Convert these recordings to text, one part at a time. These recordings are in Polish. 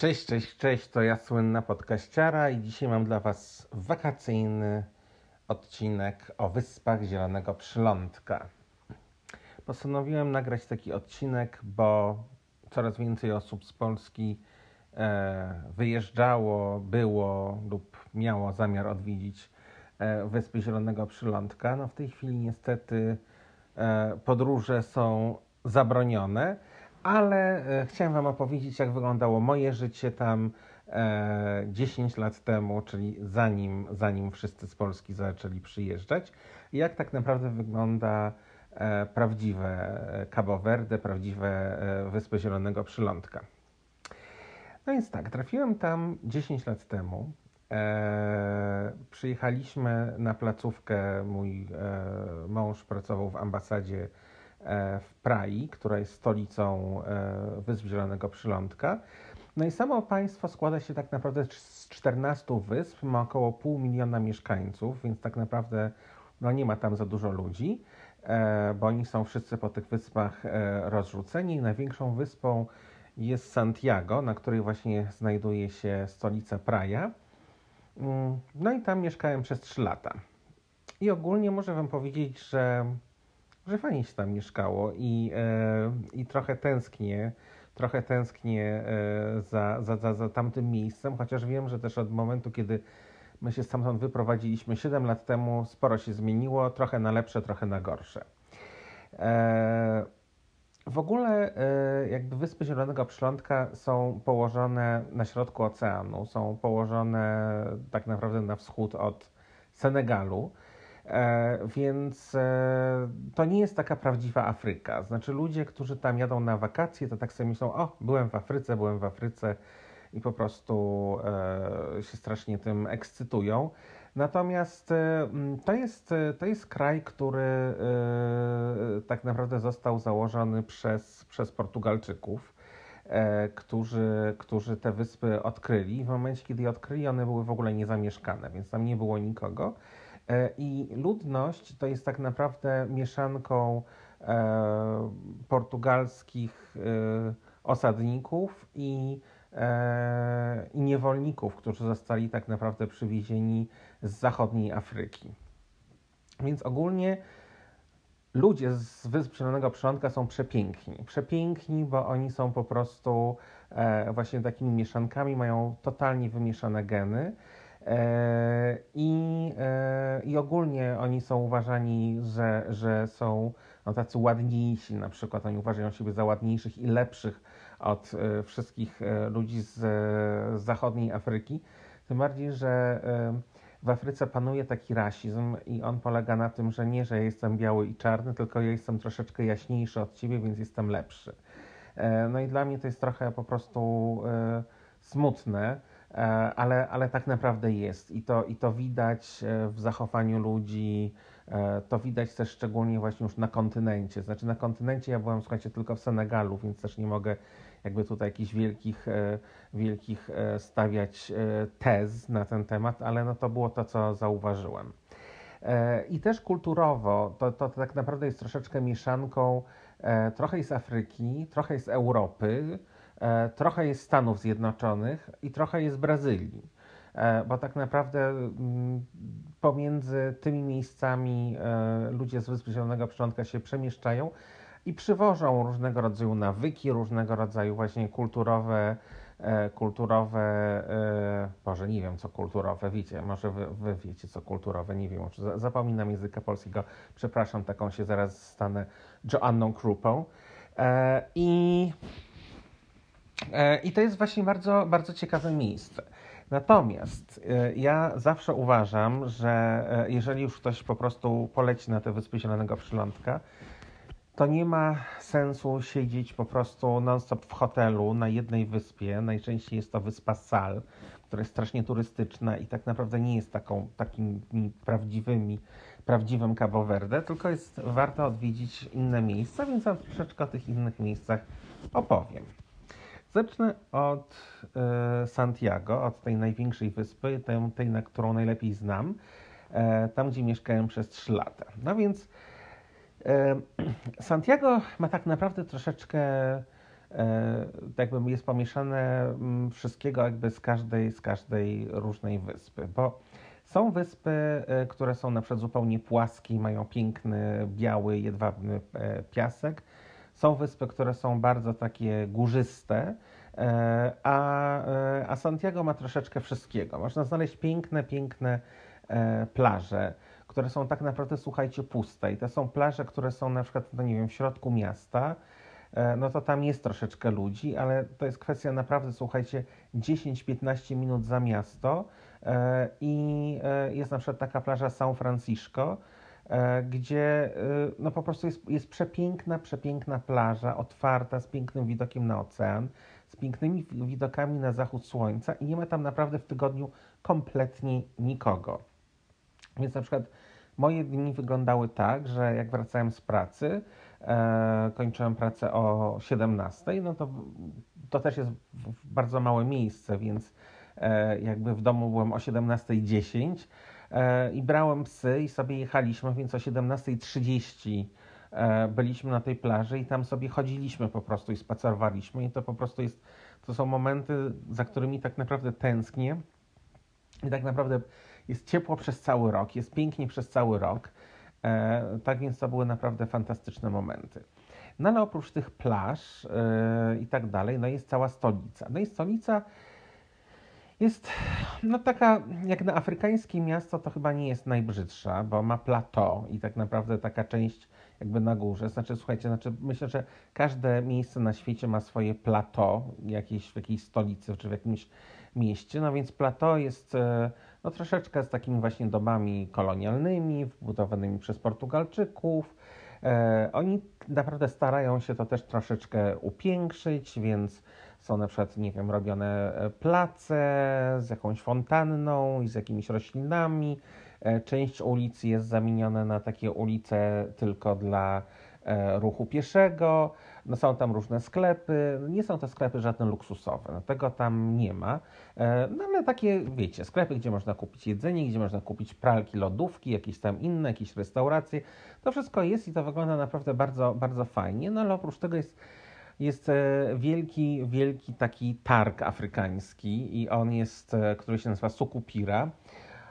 Cześć, cześć, cześć, to ja słynna podkaściara i dzisiaj mam dla Was wakacyjny odcinek o Wyspach Zielonego Przylądka. Postanowiłem nagrać taki odcinek, bo coraz więcej osób z Polski e, wyjeżdżało, było lub miało zamiar odwiedzić e, Wyspy Zielonego Przylądka. No w tej chwili niestety e, podróże są zabronione ale e, chciałem Wam opowiedzieć, jak wyglądało moje życie tam e, 10 lat temu, czyli zanim, zanim wszyscy z Polski zaczęli przyjeżdżać, jak tak naprawdę wygląda e, prawdziwe Cabo Verde, prawdziwe e, Wyspy Zielonego Przylądka. No więc tak, trafiłem tam 10 lat temu. E, przyjechaliśmy na placówkę. Mój e, mąż pracował w ambasadzie E, w Prai, która jest stolicą e, Wysp Zielonego Przylądka. No i samo państwo składa się tak naprawdę z 14 wysp, ma około pół miliona mieszkańców, więc tak naprawdę no nie ma tam za dużo ludzi, e, bo oni są wszyscy po tych wyspach rozrzuceni. Największą wyspą jest Santiago, na której właśnie znajduje się stolica Praia. Mm, no i tam mieszkałem przez 3 lata. I ogólnie muszę Wam powiedzieć, że że fajnie się tam mieszkało i, e, i trochę tęsknię, trochę tęsknię e, za, za, za, za tamtym miejscem, chociaż wiem, że też od momentu, kiedy my się stamtąd wyprowadziliśmy 7 lat temu, sporo się zmieniło, trochę na lepsze, trochę na gorsze. E, w ogóle jakby Wyspy Zielonego Przylądka są położone na środku oceanu, są położone tak naprawdę na wschód od Senegalu. E, więc e, to nie jest taka prawdziwa Afryka. Znaczy, ludzie, którzy tam jadą na wakacje, to tak sobie myślą: O, byłem w Afryce, byłem w Afryce i po prostu e, się strasznie tym ekscytują. Natomiast to jest, to jest kraj, który tak naprawdę został założony przez, przez Portugalczyków, którzy, którzy te wyspy odkryli. W momencie, kiedy je odkryli, one były w ogóle niezamieszkane, więc tam nie było nikogo. E, I ludność to jest tak naprawdę mieszanką e, portugalskich e, osadników i, i niewolników, którzy zostali tak naprawdę przywiezieni z zachodniej Afryki. Więc ogólnie ludzie z Wysp Zielonego Przylądka są przepiękni. Przepiękni, bo oni są po prostu właśnie takimi mieszankami, mają totalnie wymieszane geny. E, I, e, I ogólnie oni są uważani, że, że są no, tacy ładniejsi, na przykład oni uważają siebie za ładniejszych i lepszych od e, wszystkich ludzi z, z zachodniej Afryki. Tym bardziej, że w Afryce panuje taki rasizm i on polega na tym, że nie, że ja jestem biały i czarny, tylko ja jestem troszeczkę jaśniejszy od ciebie, więc jestem lepszy. No i dla mnie to jest trochę po prostu smutne, ale, ale tak naprawdę jest i to, i to widać e, w zachowaniu ludzi, e, to widać też szczególnie właśnie już na kontynencie. Znaczy na kontynencie ja byłem, słuchajcie, tylko w Senegalu, więc też nie mogę jakby tutaj jakichś wielkich, wielkich stawiać tez na ten temat, ale no to było to, co zauważyłem. I też kulturowo, to, to tak naprawdę jest troszeczkę mieszanką, trochę jest Afryki, trochę jest Europy, E, trochę jest Stanów Zjednoczonych i trochę jest Brazylii. E, bo tak naprawdę mm, pomiędzy tymi miejscami e, ludzie z Wysp Zielonego Przylądka się przemieszczają i przywożą różnego rodzaju nawyki, różnego rodzaju właśnie kulturowe, kulturowe, może nie wiem co kulturowe, wiecie, może wy, wy wiecie co kulturowe, nie wiem, zapominam języka polskiego, przepraszam, taką się zaraz stanę Joanną Krupą. I E, I to jest właśnie bardzo, bardzo ciekawe miejsce. Natomiast e, ja zawsze uważam, że e, jeżeli już ktoś po prostu poleci na te Wyspy Zielonego Przylądka, to nie ma sensu siedzieć po prostu non-stop w hotelu na jednej wyspie. Najczęściej jest to wyspa Sal, która jest strasznie turystyczna i tak naprawdę nie jest taką, takimi prawdziwymi, prawdziwym Cabo Verde, tylko jest warto odwiedzić inne miejsca, więc ja troszeczkę o tych innych miejscach opowiem. Zacznę od e, Santiago, od tej największej wyspy, tej, tej, na którą najlepiej znam, e, tam gdzie mieszkałem przez 3 lata. No więc e, Santiago ma tak naprawdę troszeczkę tak jakby jest pomieszane mm, wszystkiego jakby z każdej, z każdej różnej wyspy, bo są wyspy, które są na przykład zupełnie płaskie mają piękny, biały, jedwabny piasek. Są wyspy, które są bardzo takie górzyste, E, a, e, a Santiago ma troszeczkę wszystkiego. Można znaleźć piękne, piękne e, plaże, które są tak naprawdę, słuchajcie, puste. I to są plaże, które są na przykład, no nie wiem, w środku miasta. No to tam jest troszeczkę ludzi, ale to jest kwestia naprawdę, słuchajcie, 10-15 minut za miasto. I jest na przykład taka plaża São Francisco, gdzie no po prostu jest, jest przepiękna, przepiękna plaża, otwarta, z pięknym widokiem na ocean z pięknymi widokami na zachód słońca i nie ma tam naprawdę w tygodniu kompletnie nikogo. Więc na przykład moje dni wyglądały tak, że jak wracałem z pracy, e, kończyłem pracę o 17, no to, to też jest bardzo małe miejsce, więc e, jakby w domu byłem o 17.10 e, i brałem psy i sobie jechaliśmy, więc o 17.30 E, byliśmy na tej plaży i tam sobie chodziliśmy po prostu i spacerowaliśmy i to po prostu jest, to są momenty, za którymi tak naprawdę tęsknię i tak naprawdę jest ciepło przez cały rok, jest pięknie przez cały rok, e, tak więc to były naprawdę fantastyczne momenty. No ale oprócz tych plaż e, i tak dalej, no jest cała stolica. No i stolica jest no taka, jak na afrykańskie miasto, to chyba nie jest najbrzydsza, bo ma plateau i tak naprawdę taka część jakby na górze. Znaczy, słuchajcie, znaczy myślę, że każde miejsce na świecie ma swoje plateau, jakieś w jakiejś stolicy czy w jakimś mieście. No więc plateau jest e, no, troszeczkę z takimi właśnie domami kolonialnymi, wbudowanymi przez Portugalczyków. E, oni naprawdę starają się to też troszeczkę upiększyć, więc są na przykład, nie wiem, robione e, place z jakąś fontanną i z jakimiś roślinami. E, część ulicy jest zamieniona na takie ulice tylko dla e, ruchu pieszego. No są tam różne sklepy. Nie są to sklepy żadne luksusowe, no tego tam nie ma. No ale takie, wiecie, sklepy, gdzie można kupić jedzenie, gdzie można kupić pralki, lodówki, jakieś tam inne, jakieś restauracje. To wszystko jest i to wygląda naprawdę bardzo, bardzo fajnie. No ale oprócz tego jest jest e, wielki, wielki taki targ afrykański i on jest, e, który się nazywa Sukupira.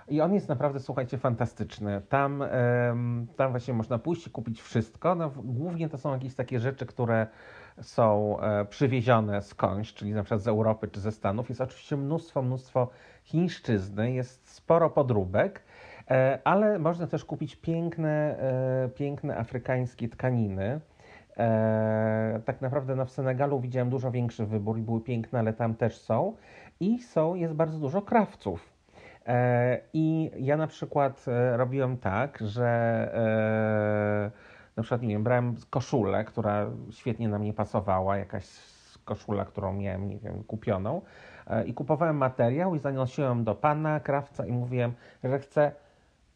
I on jest naprawdę, słuchajcie, fantastyczny. Tam, tam właśnie można pójść i kupić wszystko. No, głównie to są jakieś takie rzeczy, które są e, przywiezione skądś, czyli na przykład z Europy czy ze Stanów. Jest oczywiście mnóstwo, mnóstwo chińszczyzny, jest sporo podróbek, ale można też kupić piękne, piękne afrykańskie tkaniny. E, tak naprawdę no, w Senegalu widziałem dużo większy wybór i były piękne, ale tam też są. I są, jest bardzo dużo krawców. E, I ja na przykład e, robiłem tak, że na przykład, nie wiem, brałem koszulę, która świetnie na mnie pasowała, jakaś koszula, którą miałem, nie wiem, kupioną i kupowałem materiał i zanosiłem do pana, krawca i mówiłem, że chcę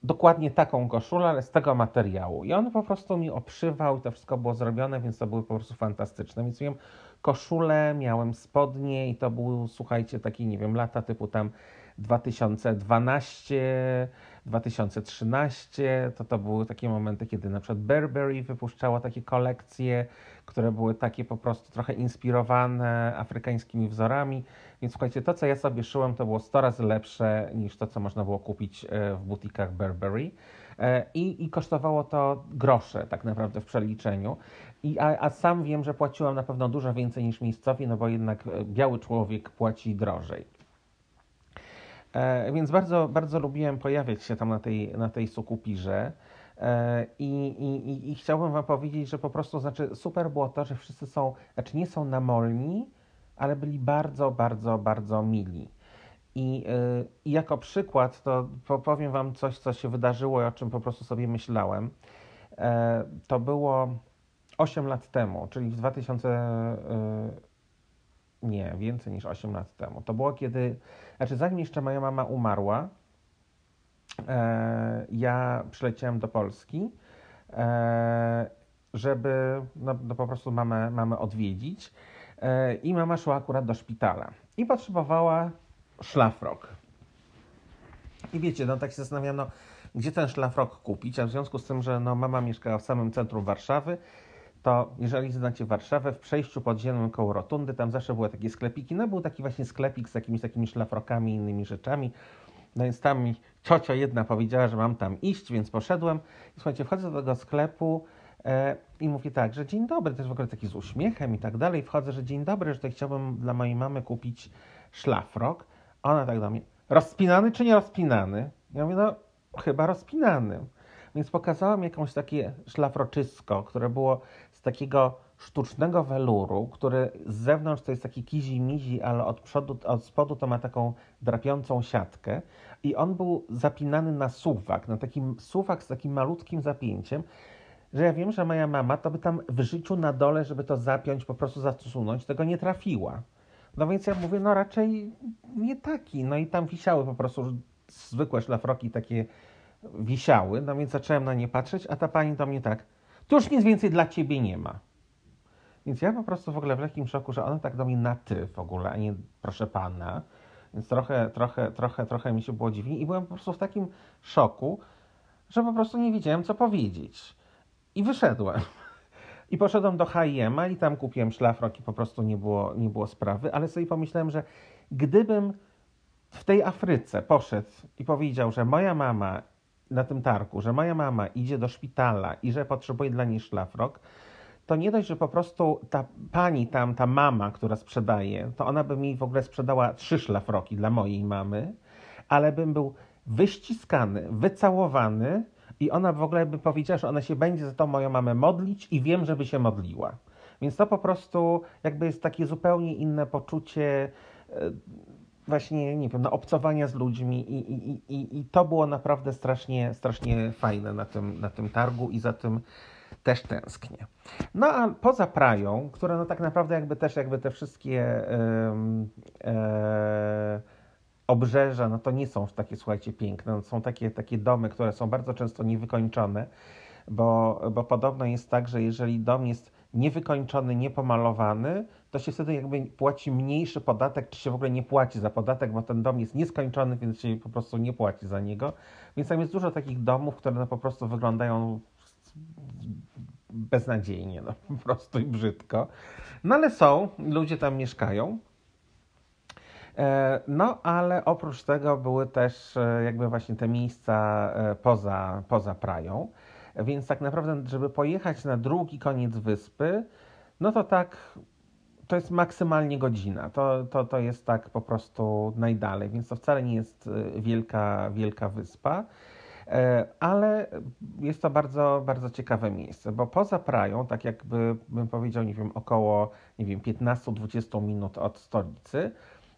dokładnie taką koszulę, ale z tego materiału. I on po prostu mi obszywał i to wszystko było zrobione, więc to były po prostu fantastyczne. Więc miałem koszulę, miałem spodnie i to były, słuchajcie, takie, nie wiem, lata typu tam 2012, 2013, to to były takie momenty, kiedy na przykład Burberry wypuszczało takie kolekcje, które były takie po prostu trochę inspirowane afrykańskimi wzorami. Więc słuchajcie, to co ja sobie szyłem, to było 100 razy lepsze niż to, co można było kupić e, w butikach Burberry. E, I, I kosztowało to grosze tak naprawdę w przeliczeniu. I, a, a sam wiem, że płaciłam na pewno dużo więcej niż miejscowi, no bo jednak e, biały człowiek płaci drożej. E, więc bardzo, bardzo lubiłem pojawiać się tam na tej, na tej sukupirze. E, I, i, I chciałbym Wam powiedzieć, że po prostu znaczy super było to, że wszyscy są, znaczy nie są namolni, ale byli bardzo, bardzo, bardzo mili. I, yy, I jako przykład to powiem Wam coś, co się wydarzyło i o czym po prostu sobie myślałem. E, to było 8 lat temu, czyli w 2000. Yy, nie, więcej niż 8 lat temu. To było kiedy, znaczy zanim jeszcze moja mama umarła, e, ja przyleciałem do Polski, e, żeby no, no, po prostu mamę, mamę odwiedzić e, i mama szła akurat do szpitala i potrzebowała szlafrok. I wiecie, no tak się zastanawiam, no, gdzie ten szlafrok kupić, a w związku z tym, że no, mama mieszkała w samym centrum Warszawy, to jeżeli znacie Warszawę, w przejściu podziemnym koło Rotundy, tam zawsze były takie sklepiki. No był taki właśnie sklepik z jakimiś takimi szlafrokami i innymi rzeczami. No więc tam mi ciocia jedna powiedziała, że mam tam iść, więc poszedłem. I słuchajcie, wchodzę do tego sklepu e, i mówię tak, że dzień dobry, też w ogóle taki z uśmiechem i tak dalej. Wchodzę, że dzień dobry, że to chciałbym dla mojej mamy kupić szlafrok. Ona tak do mnie, rozpinany czy nie rozpinany? Ja mówię, no chyba rozpinany. Więc pokazałam jakąś takie szlafroczysko, które było takiego sztucznego weluru, który z zewnątrz to jest taki kizi-mizi, ale od przodu, od spodu to ma taką drapiącą siatkę i on był zapinany na suwak, na takim suwak z takim malutkim zapięciem, że ja wiem, że moja mama to by tam w życiu na dole, żeby to zapiąć, po prostu zasunąć, tego nie trafiła. No więc ja mówię, no raczej nie taki. No i tam wisiały po prostu zwykłe szlafroki takie wisiały, no więc zacząłem na nie patrzeć, a ta pani do mnie tak, tu już nic więcej dla ciebie nie ma. Więc ja po prostu w ogóle w lekkim szoku, że ona tak do mnie na ty w ogóle, a nie proszę pana. Więc trochę, trochę, trochę, trochę mi się było dziwnie i byłem po prostu w takim szoku, że po prostu nie wiedziałem, co powiedzieć. I wyszedłem. I poszedłem do H&M i tam kupiłem szlafrok i po prostu nie było, nie było sprawy, ale sobie pomyślałem, że gdybym w tej Afryce poszedł i powiedział, że moja mama na tym targu, że moja mama idzie do szpitala i że potrzebuje dla niej szlafrok, to nie dość, że po prostu ta pani tam, ta mama, która sprzedaje, to ona by mi w ogóle sprzedała trzy szlafroki dla mojej mamy, ale bym był wyściskany, wycałowany i ona w ogóle by powiedziała, że ona się będzie za tą moją mamę modlić i wiem, żeby się modliła. Więc to po prostu jakby jest takie zupełnie inne poczucie e, właśnie, nie wiem, no, obcowania z ludźmi i, i, i, i to było naprawdę strasznie, strasznie fajne na tym, na tym targu i za tym też tęsknię. No a poza Prają, która no tak naprawdę jakby też jakby te wszystkie e, obrzeża, no to nie są takie, słuchajcie, piękne. No, są takie, takie domy, które są bardzo często niewykończone, bo, bo podobno jest tak, że jeżeli dom jest niewykończony, niepomalowany, to się wtedy jakby płaci mniejszy podatek, czy się w ogóle nie płaci za podatek, bo ten dom jest nieskończony, więc się po prostu nie płaci za niego. Więc tam jest dużo takich domów, które no po prostu wyglądają beznadziejnie, no po prostu i brzydko. No ale są, ludzie tam mieszkają. E, no, ale oprócz tego były też e, jakby właśnie te miejsca e, poza, poza Prają. Więc tak naprawdę, żeby pojechać na drugi koniec wyspy, no to tak, to jest maksymalnie godzina. To, to, to jest tak po prostu najdalej, więc to wcale nie jest wielka, wielka wyspa. E, ale jest to bardzo, bardzo ciekawe miejsce, bo poza Prają, tak jakby bym powiedział, nie wiem, około nie wiem, 15-20 minut od stolicy,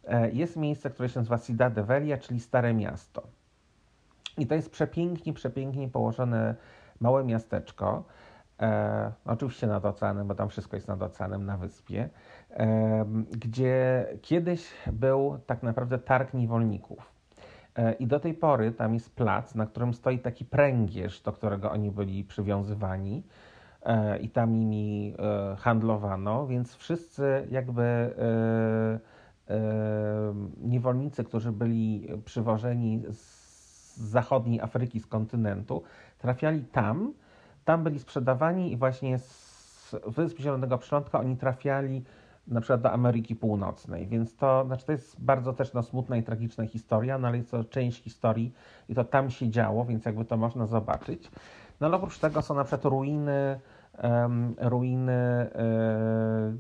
e, jest miejsce, które się nazywa Ciudad de Velia, czyli Stare Miasto. I to jest przepięknie, przepięknie położone małe miasteczko, e, oczywiście nad oceanem, bo tam wszystko jest nad oceanem, na wyspie, gdzie kiedyś był tak naprawdę targ niewolników. E, I do tej pory tam jest plac, na którym stoi taki pręgierz, do którego oni byli przywiązywani e, i tam nimi e, handlowano, więc wszyscy jakby niewolnicy, którzy byli przywożeni z zachodniej Afryki, z kontynentu, trafiali tam, tam byli sprzedawani i właśnie z Wysp Zielonego Przylądka oni trafiali na przykład do Ameryki Północnej, więc to, znaczy to jest bardzo też no, smutna i tragiczna historia, no ale jest to część historii i to tam się działo, więc jakby to można zobaczyć. No ale oprócz tego są na przykład ruiny, um, ruiny e,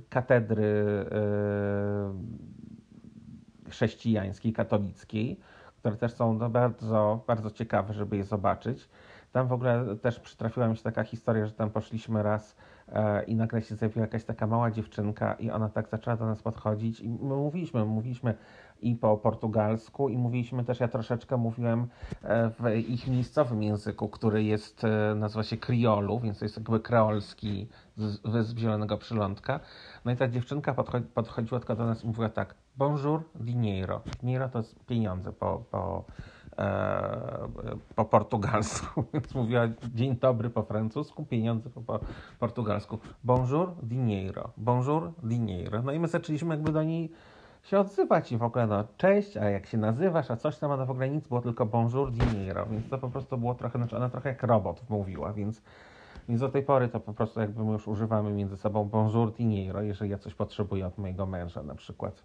katedry e, chrześcijańskiej, katolickiej, które też są no, bardzo, bardzo ciekawe, żeby je zobaczyć. Tam w ogóle też przytrafiła mi się taka historia, że tam poszliśmy raz i nagle się zjawiła jakaś taka mała dziewczynka i ona tak zaczęła do nas podchodzić i my mówiliśmy, mówiliśmy i po portugalsku i mówiliśmy też, ja troszeczkę mówiłem e, w ich miejscowym języku, który jest, e, nazywa się kriolu, więc to jest jakby kreolski z Wysp Zielonego Przylądka. No i ta dziewczynka podchodzi, podchodziła tylko do nas i mówiła tak, bonjour, dinheiro. Dinheiro to jest pieniądze po, po E, po portugalsku, więc mówiła dzień dobry po francusku, pieniądze po, po portugalsku. Bonjour, dinheiro. Bonjour, dinheiro. No i my zaczęliśmy jakby do niej się odzywać i w ogóle no cześć, a jak się nazywasz, a coś tam, a w ogóle nic, było tylko bonjour, dinheiro, więc to po prostu było trochę, znaczy ona trochę jak robot mówiła, więc Więc do tej pory to po prostu jakby my już używamy między sobą bonjour dinero, jeżeli ja coś potrzebuję od mojego męża na przykład.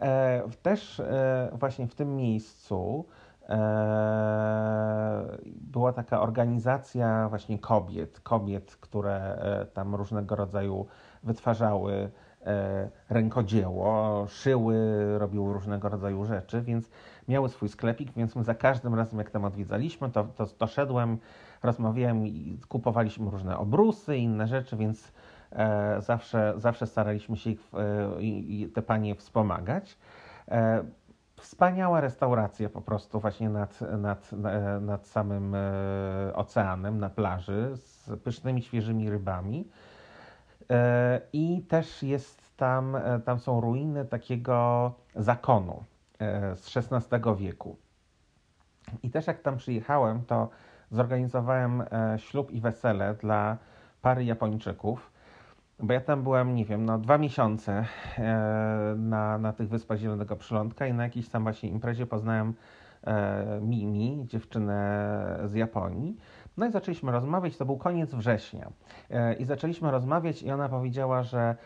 E, też e, właśnie w tym miejscu e, była taka organizacja właśnie kobiet, kobiet, które tam różnego rodzaju wytwarzały rękodzieło, szyły, robiły różnego rodzaju rzeczy, więc miały swój sklepik, więc my za każdym razem, jak tam odwiedzaliśmy, to, to, to szedłem, rozmawiałem i kupowaliśmy różne obrusy, inne rzeczy, więc zawsze, zawsze staraliśmy się ich, e, te panie wspomagać. E, wspaniała restauracja po prostu właśnie nad, nad, nad samym e, oceanem, na plaży, z pysznymi, świeżymi rybami. E, I też jest tam, e, tam są ruiny takiego zakonu z XVI wieku. I też jak tam przyjechałem, to zorganizowałem ślub i wesele dla pary Japończyków, bo ja tam byłem, nie wiem, no dwa miesiące na, na tych Wyspach Zielonego Przylądka i na jakiejś tam właśnie imprezie poznałem Mimi, dziewczynę z Japonii. No i zaczęliśmy rozmawiać, to był koniec września. E, I zaczęliśmy rozmawiać i ona powiedziała, że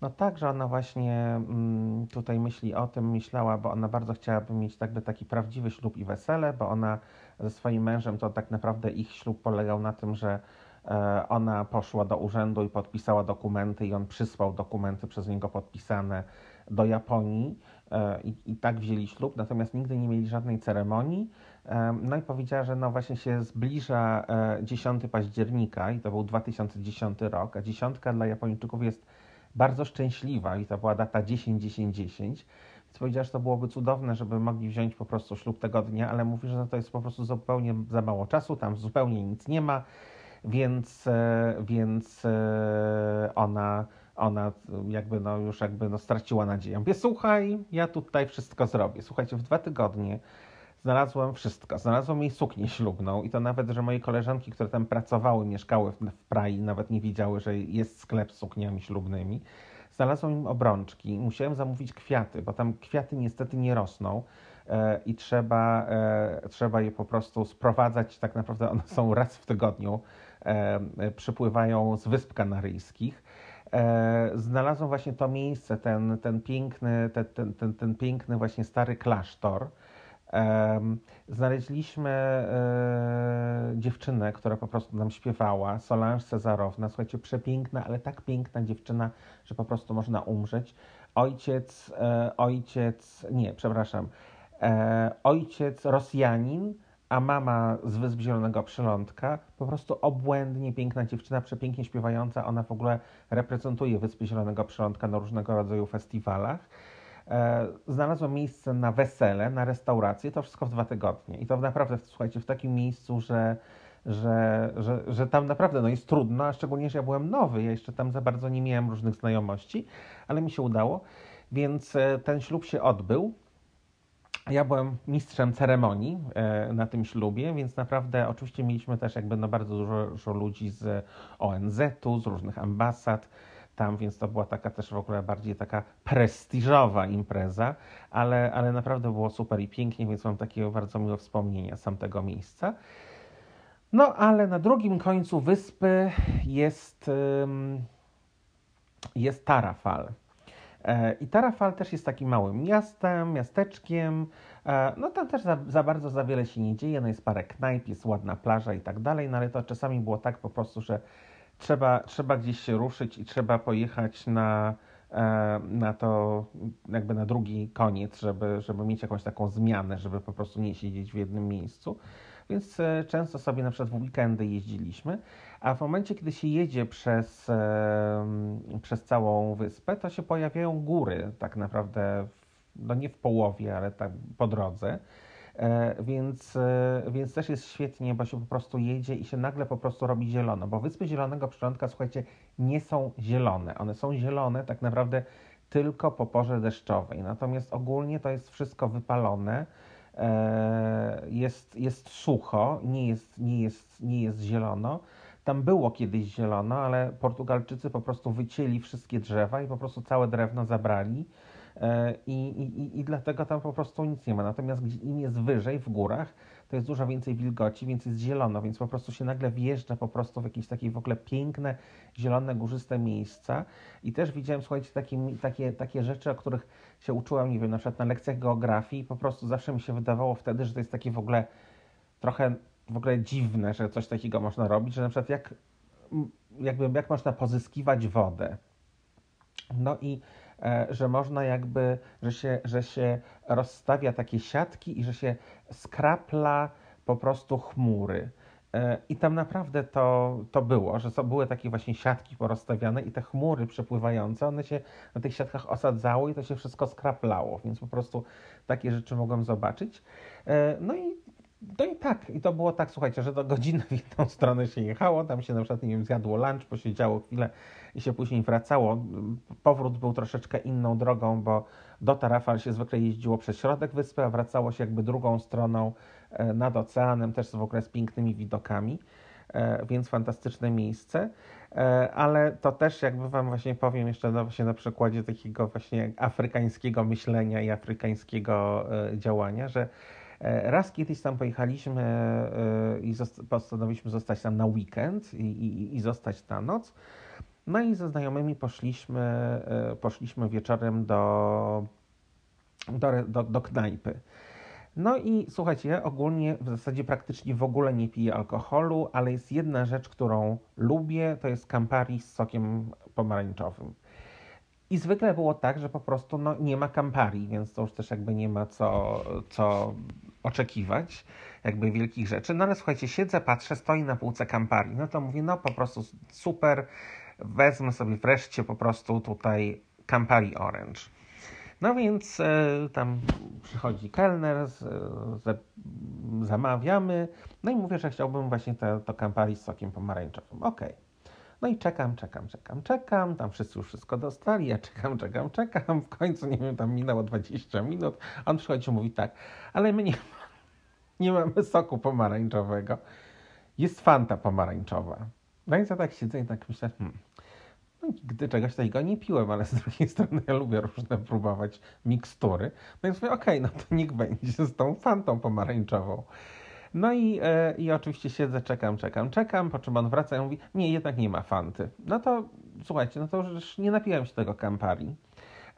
no tak, że ona właśnie mm, tutaj myśli o tym, myślała, bo ona bardzo chciałaby mieć jakby taki prawdziwy ślub i wesele, bo ona ze swoim mężem to tak naprawdę ich ślub polegał na tym, że e, ona poszła do urzędu i podpisała dokumenty i on przysłał dokumenty przez niego podpisane do Japonii e, i, i tak wzięli ślub, natomiast nigdy nie mieli żadnej ceremonii. No i powiedziała, że no właśnie się zbliża 10 e, października i to był 2010 rok, a dziesiątka dla Japończyków jest bardzo szczęśliwa i to była data 10-10-10. Więc powiedziała, że to byłoby cudowne, żeby mogli wziąć po prostu ślub tego dnia, ale mówi, że to jest po prostu zupełnie za mało czasu, tam zupełnie nic nie ma, więc, e, więc e, ona, ona jakby no już jakby no straciła nadzieję. Mówię, słuchaj, ja tutaj wszystko zrobię. Słuchajcie, w dwa tygodnie znalazłem wszystko. Znalazłem jej suknię ślubną i to nawet, że moje koleżanki, które tam pracowały, mieszkały w, w Prai, nawet nie wiedziały, że jest sklep z sukniami ślubnymi. Znalazłem im obrączki, musiałem zamówić kwiaty, bo tam kwiaty niestety nie rosną e, i trzeba, e, trzeba je po prostu sprowadzać. Tak naprawdę one są raz w tygodniu, przypływają z Wysp Kanaryjskich. E, znalazłem właśnie to miejsce, ten, ten, piękny, ten, ten, ten, piękny właśnie stary klasztor, Znaleźliśmy e, dziewczynę, która po prostu nam śpiewała, Solange Cezarowna. Słuchajcie, przepiękna, ale tak piękna dziewczyna, że po prostu można umrzeć. Ojciec, e, ojciec, nie, przepraszam, e, ojciec Rosjanin, a mama z Wysp Zielonego Przylądka, po prostu obłędnie piękna dziewczyna, przepięknie śpiewająca. Ona w ogóle reprezentuje Wyspy Zielonego Przylądka na różnego rodzaju festiwalach. E, znalazłem miejsce na wesele, na restaurację, to wszystko w dwa tygodnie. I to naprawdę, słuchajcie, w takim miejscu, że, że, że, że tam naprawdę no, jest trudno, a szczególnie, że ja byłem nowy, ja jeszcze tam za bardzo nie miałem różnych znajomości, ale mi się udało, więc e, ten ślub się odbył. Ja byłem mistrzem ceremonii e, na tym ślubie, więc naprawdę oczywiście mieliśmy też jakby no bardzo dużo, dużo ludzi z ONZ-u, z różnych ambasad, tam, więc to była taka też w ogóle bardziej taka prestiżowa impreza, ale, ale naprawdę było super i pięknie, więc mam takie bardzo miłe wspomnienia z tamtego miejsca. No, ale na drugim końcu wyspy jest, jest Tarafal. E, I Tarafal też jest takim małym miastem, miasteczkiem. E, no tam też za, za, bardzo za wiele się nie dzieje. No jest parę knajp, jest ładna plaża i tak dalej, no ale to czasami było tak po prostu, że trzeba, trzeba gdzieś się ruszyć i trzeba pojechać na, e, na to, jakby na drugi koniec, żeby, żeby mieć jakąś taką zmianę, żeby po prostu nie siedzieć w jednym miejscu. Więc często sobie na przykład w weekendy jeździliśmy, a w momencie, kiedy się jedzie przez, przez całą wyspę, to się pojawiają góry tak naprawdę, no nie w połowie, ale tak po drodze. E, więc, e, więc też jest świetnie, bo się po prostu jedzie i się nagle po prostu robi zielono, bo Wyspy Zielonego Przylądka, słuchajcie, nie są zielone. One są zielone tak naprawdę tylko po porze deszczowej, natomiast ogólnie to jest wszystko wypalone, e, jest, jest sucho, nie jest, nie, jest, nie jest zielono. Tam było kiedyś zielono, ale Portugalczycy po prostu wycięli wszystkie drzewa i po prostu całe drewno zabrali I, i, I dlatego tam po prostu nic nie ma. Natomiast im jest wyżej, w górach, to jest dużo więcej wilgoci, więc jest zielono, więc po prostu się nagle wjeżdża po prostu w jakieś takie w ogóle piękne, zielone, górzyste miejsca. I też widziałem, słuchajcie, takie, takie, takie rzeczy, o których się uczyłam, nie wiem, na przykład na lekcjach geografii, po prostu zawsze mi się wydawało wtedy, że to jest takie w ogóle trochę w ogóle dziwne, że coś takiego można robić, że na przykład jak, jakby, jak można pozyskiwać wodę. No i e, że można jakby, że się, że się rozstawia takie siatki i że się skrapla po prostu chmury. E, I tam naprawdę to, to było, że to były takie właśnie siatki porozstawiane i te chmury przepływające, one się na tych siatkach osadzały i to się wszystko skraplało, więc po prostu takie rzeczy mogłem zobaczyć. E, no i no i tak, i to było tak, słuchajcie, że do godziny w jedną stronę się jechało, tam się na przykład, nie wiem, zjadło lunch, posiedziało chwilę i się później wracało. Powrót był troszeczkę inną drogą, bo do Tarafal się zwykle jeździło przez środek wyspy, a wracało się jakby drugą stroną e, nad oceanem, też w ogóle z pięknymi widokami, e, więc fantastyczne miejsce. E, ale to też jakby Wam właśnie powiem jeszcze na, właśnie na przykładzie takiego właśnie afrykańskiego myślenia i afrykańskiego działania, że Raz kiedyś tam pojechaliśmy i postanowiliśmy zostać tam na weekend i, i, i zostać na noc. No i ze znajomymi poszliśmy, e, poszliśmy wieczorem do, do, do, do knajpy. No i słuchajcie, ogólnie w zasadzie praktycznie w ogóle nie piję alkoholu, ale jest jedna rzecz, którą lubię, to jest Campari z sokiem pomarańczowym. I zwykle było tak, że po prostu no, nie ma Campari, więc to już też jakby nie ma co, co oczekiwać, jakby wielkich rzeczy. No ale słuchajcie, siedzę, patrzę, stoi na półce Campari. No to mówię, no po prostu super, wezmę sobie wreszcie po prostu tutaj Campari Orange. No więc e, tam przychodzi kelner, z, z, zamawiamy, no i mówię, że chciałbym właśnie to, to Campari z sokiem pomarańczowym. Okej. Okay. No i czekam, czekam, czekam, czekam, tam wszyscy już wszystko dostali, ja czekam, czekam, czekam, w końcu, nie wiem, tam minęło 20 minut, on przychodzi i mówi tak, ale my nie, nie mamy soku pomarańczowego, jest fanta pomarańczowa. No i ja tak siedzę i tak myślę, hmm, no nigdy czegoś takiego nie piłem, ale z drugiej strony ja lubię różne próbować mikstury. No i mówię, okej, okay, no to niech będzie z tą fantą pomarańczową. No i, e, i oczywiście siedzę, czekam, czekam, czekam, po czym on wraca i mówi, nie, jednak nie ma fanty. No to słuchajcie, no to już nie napiłem się tego Campari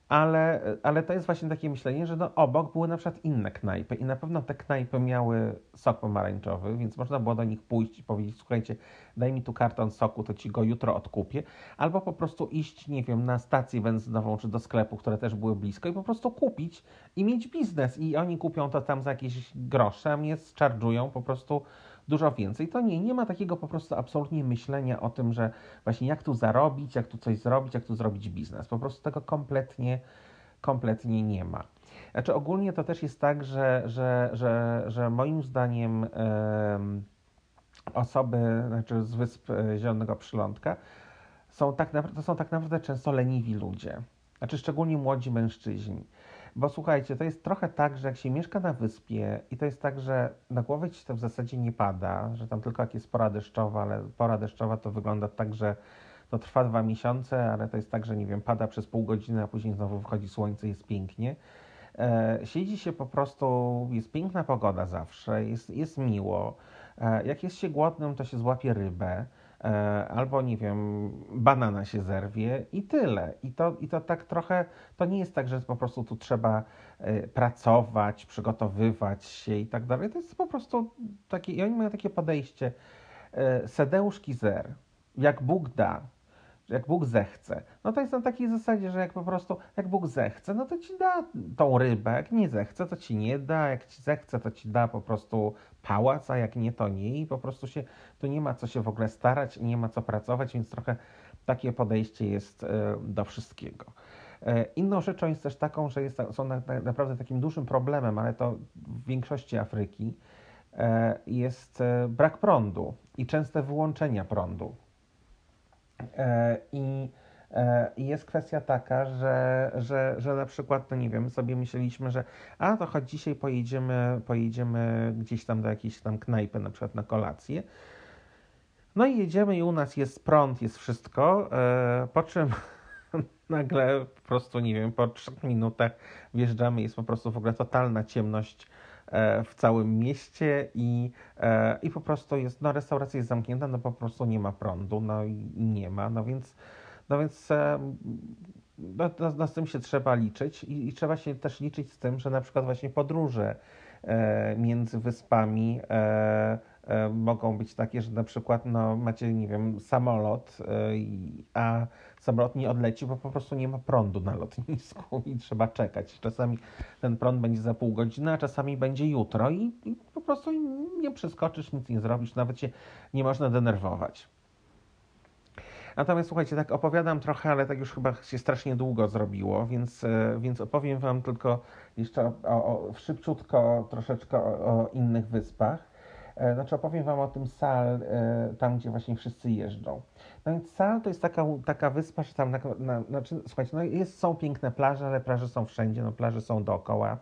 ale, ale to jest właśnie takie myślenie, że no obok były na przykład inne knajpy i na pewno te knajpy miały sok pomarańczowy, więc można było do nich pójść i powiedzieć, słuchajcie, daj mi tu karton soku, to ci go jutro odkupię, albo po prostu iść, nie wiem, na stację benzynową czy do sklepu, które też były blisko i po prostu kupić i mieć biznes. I oni kupią to tam za jakieś grosze, a mnie zcharżują po prostu dużo więcej. To nie, nie ma takiego po prostu absolutnie myślenia o tym, że właśnie jak tu zarobić, jak tu coś zrobić, jak tu zrobić biznes. Po prostu tego kompletnie, kompletnie nie ma. Znaczy ogólnie to też jest tak, że, że, że, że moim zdaniem yy, osoby znaczy z Wysp Zielonego Przylądka są tak to są tak naprawdę często leniwi ludzie. Znaczy szczególnie młodzi mężczyźni. Bo słuchajcie, to jest trochę tak, że jak się mieszka na wyspie i to jest tak, że na głowę ci to w zasadzie nie pada, że tam tylko jak jest pora deszczowa, ale pora deszczowa to wygląda tak, że to trwa dwa miesiące, ale to jest tak, że nie wiem, pada przez pół godziny, a później znowu wychodzi słońce, jest pięknie. E, siedzi się po prostu, jest piękna pogoda zawsze, jest, jest miło. E, jak jest się głodnym, to się złapie rybę. E, albo nie wiem, banana się zerwie i tyle. I to, I to tak trochę, to nie jest tak, że po prostu tu trzeba e, pracować, przygotowywać się i tak dalej. To jest po prostu takie, i oni mają takie podejście, e, sedeuszki zer, jak Bóg da, jak Bóg zechce. No to jest na takiej zasadzie, że jak po prostu, jak Bóg zechce, no to ci da tą rybę, jak nie zechce, to ci nie da, jak ci zechce, to ci da po prostu pałac, a jak nie, to nie i po prostu się, tu nie ma co się w ogóle starać nie ma co pracować, więc trochę takie podejście jest e, do wszystkiego. E, inną rzeczą jest też taką, że jest, są naprawdę takim dużym problemem, ale to w większości Afryki e, jest brak prądu i częste wyłączenia prądu. I i jest kwestia taka, że, że, że na przykład, no nie wiem, sobie myśleliśmy, że a to choć dzisiaj pojedziemy, pojedziemy gdzieś tam do jakiejś tam knajpy, na przykład na kolację. No i jedziemy i u nas jest prąd, jest wszystko, e, po czym nagle po prostu, nie wiem, po trzech minutach wjeżdżamy, jest po prostu w ogóle totalna ciemność e, w całym mieście i, e, i po prostu jest, no restauracja jest zamknięta, no po prostu nie ma prądu, no i nie ma, no więc, no więc no, no, no z tym się trzeba liczyć i, i trzeba się też liczyć z tym, że na przykład właśnie podróże między wyspami E, mogą być takie, że na przykład no, macie, nie wiem, samolot, e, a samolot nie odleci, bo po prostu nie ma prądu na lotnisku i trzeba czekać. Czasami ten prąd będzie za pół godziny, a czasami będzie jutro i, i po prostu nie przeskoczysz, nic nie zrobisz, nawet się nie można denerwować. Natomiast słuchajcie, tak opowiadam trochę, ale tak już chyba się strasznie długo zrobiło, więc, e, więc opowiem Wam tylko jeszcze o, o, szybciutko troszeczkę o, o innych wyspach. E, znaczy opowiem Wam o tym Sal, e, tam gdzie właśnie wszyscy jeżdżą. No więc Sal to jest taka, taka wyspa, że tam, na, na, znaczy, słuchajcie, no jest, są piękne plaże, ale plaże są wszędzie, no plaże są dookoła.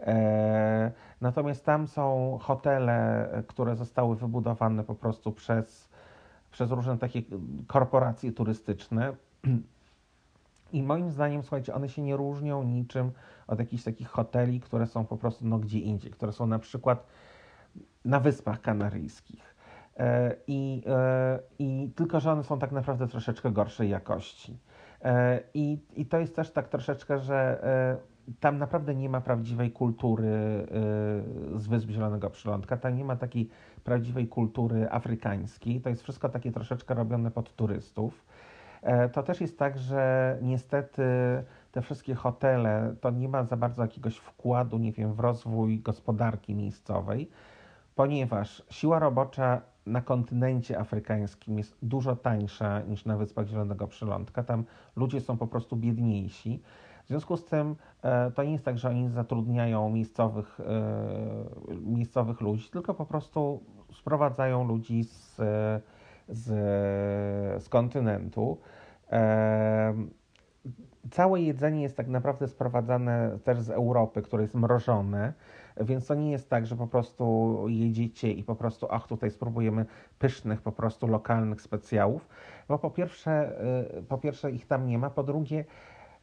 E, natomiast tam są hotele, które zostały wybudowane po prostu przez, przez różne takie korporacje turystyczne. I moim zdaniem, słuchajcie, one się nie różnią niczym od jakichś takich hoteli, które są po prostu no gdzie indziej, które są na przykład na Wyspach Kanaryjskich. E, I, e, I tylko, że one są tak naprawdę troszeczkę gorszej jakości. E, I, I to jest też tak troszeczkę, że tam naprawdę nie ma prawdziwej kultury z Wysp Zielonego Przylądka, tam nie ma takiej prawdziwej kultury afrykańskiej. To jest wszystko takie troszeczkę robione pod turystów. To też jest tak, że niestety te wszystkie hotele to nie ma za bardzo jakiegoś wkładu, nie wiem, w rozwój gospodarki miejscowej ponieważ siła robocza na kontynencie afrykańskim jest dużo tańsza niż na Wyspach Zielonego Przylądka. Tam ludzie są po prostu biedniejsi. W związku z tym e, to nie jest tak, że oni zatrudniają miejscowych, e, miejscowych ludzi, tylko po prostu sprowadzają ludzi z, z, z kontynentu. E, całe jedzenie jest tak naprawdę sprowadzane też z Europy, które jest mrożone. Więc to nie jest tak, że po prostu jedziecie i po prostu, ach, tutaj spróbujemy pysznych, po prostu lokalnych specjałów, bo po pierwsze, po pierwsze ich tam nie ma, po drugie,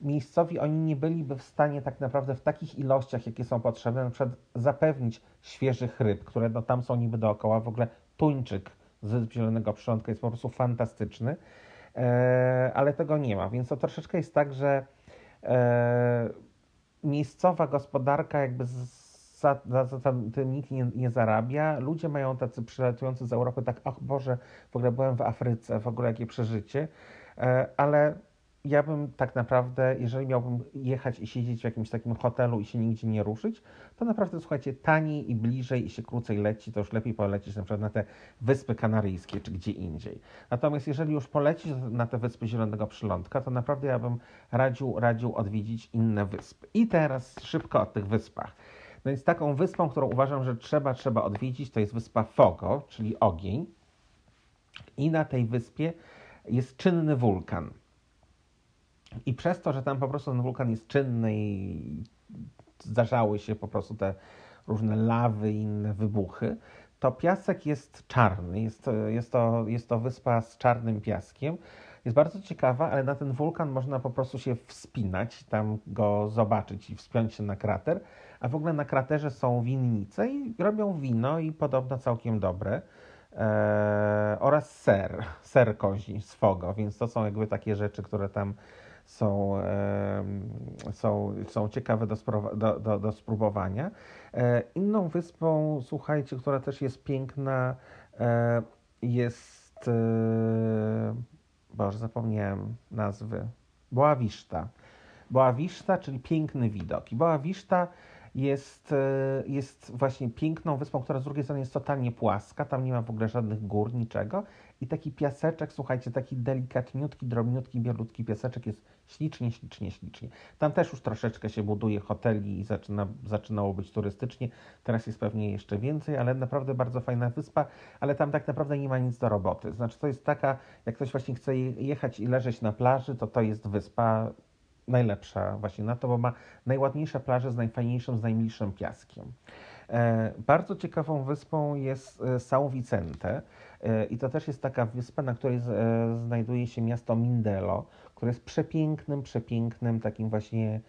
miejscowi oni nie byliby w stanie tak naprawdę w takich ilościach, jakie są potrzebne, na przykład zapewnić świeżych ryb, które no, tam są niby dookoła. W ogóle tuńczyk z Zielonego Przyrządka jest po prostu fantastyczny, e, ale tego nie ma, więc to troszeczkę jest tak, że e, miejscowa gospodarka jakby z, za, za, za tym nikt nie, nie, zarabia. Ludzie mają tacy przylatujący z Europy, tak, ach Boże, w ogóle byłem w Afryce, w ogóle jakie przeżycie, e, ale ja bym tak naprawdę, jeżeli miałbym jechać i siedzieć w jakimś takim hotelu i się nigdzie nie ruszyć, to naprawdę, słuchajcie, taniej i bliżej i się krócej leci, to już lepiej polecieć na przykład na te Wyspy Kanaryjskie czy gdzie indziej. Natomiast jeżeli już polecić na te Wyspy Zielonego Przylądka, to naprawdę ja bym radził, radził odwiedzić inne wyspy. I teraz szybko o tych wyspach. No więc taką wyspą, którą uważam, że trzeba, trzeba odwiedzić, to jest wyspa Fogo, czyli ogień. I na tej wyspie jest czynny wulkan. I przez to, że tam po prostu ten wulkan jest czynny i zdarzały się po prostu te różne lawy i inne wybuchy, to piasek jest czarny. Jest, jest, to, jest to wyspa z czarnym piaskiem. Jest bardzo ciekawa, ale na ten wulkan można po prostu się wspinać, tam go zobaczyć i wspiąć się na krater. A w ogóle na kraterze są winnice i robią wino i podobno całkiem dobre. Eee, oraz ser, ser kozi z Fogo, więc to są jakby takie rzeczy, które tam są, są, są ciekawe do, do, do, do spróbowania. E, inną wyspą, słuchajcie, która też jest piękna, e, jest. E, Boże, zapomniałem nazwy. Boawiszta. Boawiszta, czyli piękny widok. I Boawiszta jest, jest właśnie piękną wyspą, która z drugiej strony jest totalnie płaska, tam nie ma w ogóle żadnych gór, niczego. I taki piaseczek, słuchajcie, taki delikatniutki, drobniutki, bielutki piaseczek jest ślicznie, ślicznie, ślicznie. Tam też już troszeczkę się buduje hoteli i zaczyna, zaczynało być turystycznie. Teraz jest pewnie jeszcze więcej, ale naprawdę bardzo fajna wyspa, ale tam tak naprawdę nie ma nic do roboty. Znaczy to jest taka, jak ktoś właśnie chce jechać i leżeć na plaży, to to jest wyspa najlepsza właśnie na to, bo ma najładniejsze plaże z najfajniejszym, z najmilszym piaskiem. E, bardzo ciekawą wyspą jest e, São Vicente e, i to też jest taka wyspa, na której znajduje się miasto Mindelo, które jest przepięknym, przepięknym takim właśnie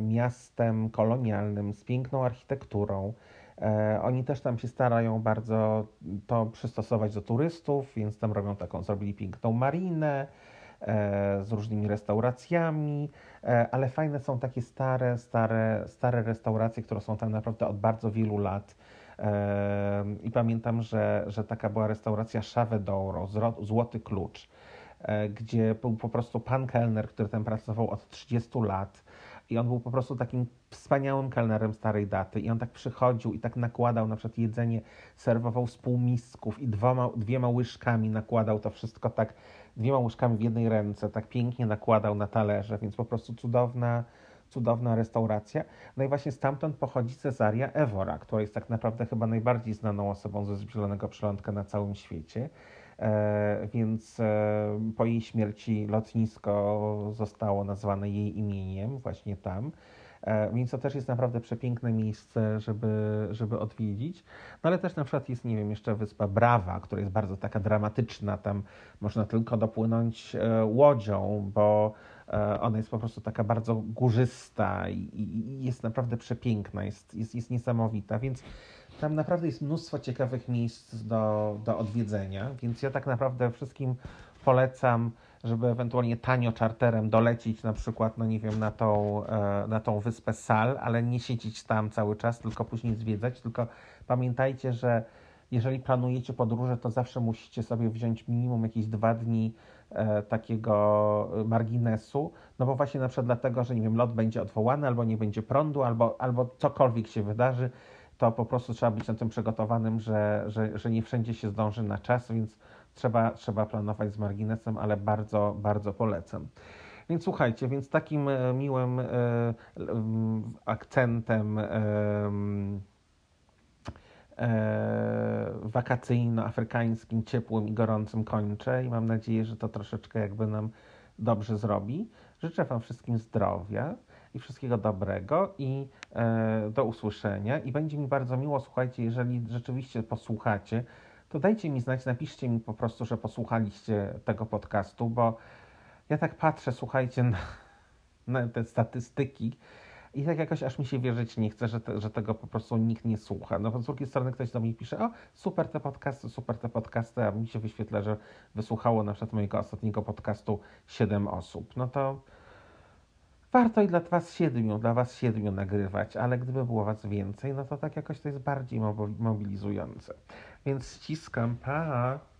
miastem kolonialnym z piękną architekturą. Oni też tam się starają bardzo to przystosować do turystów, więc tam robią taką, zrobili piękną marinę, z różnymi restauracjami, ale fajne są takie stare, stare, stare restauracje, które są tam naprawdę od bardzo wielu lat. I pamiętam, że, że taka była restauracja Chave d'Oro, Złoty Klucz, gdzie był po prostu pan kelner, który tam pracował od 30 lat i on był po prostu takim wspaniałym kelnerem starej daty i on tak przychodził i tak nakładał na przykład jedzenie, serwował z półmisków i dwoma, dwiema łyżkami nakładał to wszystko tak dwiema łyżkami w jednej ręce, tak pięknie nakładał na talerze, więc po prostu cudowna, cudowna restauracja. No i właśnie stamtąd pochodzi Cesaria Evora, która jest tak naprawdę chyba najbardziej znaną osobą ze Zielonego Przylądka na całym świecie. E, więc e, po jej śmierci lotnisko zostało nazwane jej imieniem właśnie tam. E, więc to też jest naprawdę przepiękne miejsce, żeby, żeby odwiedzić. No ale też na przykład jest, nie wiem, jeszcze wyspa Brawa, która jest bardzo taka dramatyczna. Tam można tylko dopłynąć e, łodzią, bo e, ona jest po prostu taka bardzo górzysta i, jest naprawdę przepiękna, jest, jest, jest niesamowita, więc tam naprawdę jest mnóstwo ciekawych miejsc do, do odwiedzenia, więc ja tak naprawdę wszystkim polecam żeby ewentualnie tanio czarterem dolecić na przykład, no nie wiem, na tą, e, na tą wyspę Sal, ale nie siedzieć tam cały czas, tylko później zwiedzać, tylko pamiętajcie, że jeżeli planujecie podróże, to zawsze musicie sobie wziąć minimum jakieś dwa dni e, takiego marginesu, no bo właśnie na przykład dlatego, że nie wiem, lot będzie odwołany, albo nie będzie prądu, albo, albo cokolwiek się wydarzy, to po prostu trzeba być na tym przygotowanym, że, że, że nie wszędzie się zdąży na czas, więc trzeba, trzeba planować z marginesem, ale bardzo, bardzo polecam. Więc słuchajcie, więc takim e, miłym e, akcentem e, wakacyjno-afrykańskim, ciepłym i gorącym kończę i mam nadzieję, że to troszeczkę jakby nam dobrze zrobi. Życzę Wam wszystkim zdrowia i wszystkiego dobrego i do usłyszenia. I będzie mi bardzo miło, słuchajcie, jeżeli rzeczywiście posłuchacie to dajcie mi znać, napiszcie mi po prostu, że posłuchaliście tego podcastu, bo ja tak patrzę, słuchajcie, na, na te statystyki i tak jakoś aż mi się wierzyć nie chce, że, te, że tego po prostu nikt nie słucha. No z drugiej strony ktoś do mnie pisze, o super te podcasty, super te podcasty, a mi się wyświetla, że wysłuchało na przykład mojego ostatniego podcastu 7 osób. No to warto i dla Was siedmiu, dla Was siedmiu nagrywać, ale gdyby było Was więcej, no to tak jakoś to jest bardziej mobilizujące. Więc ściskam, pa!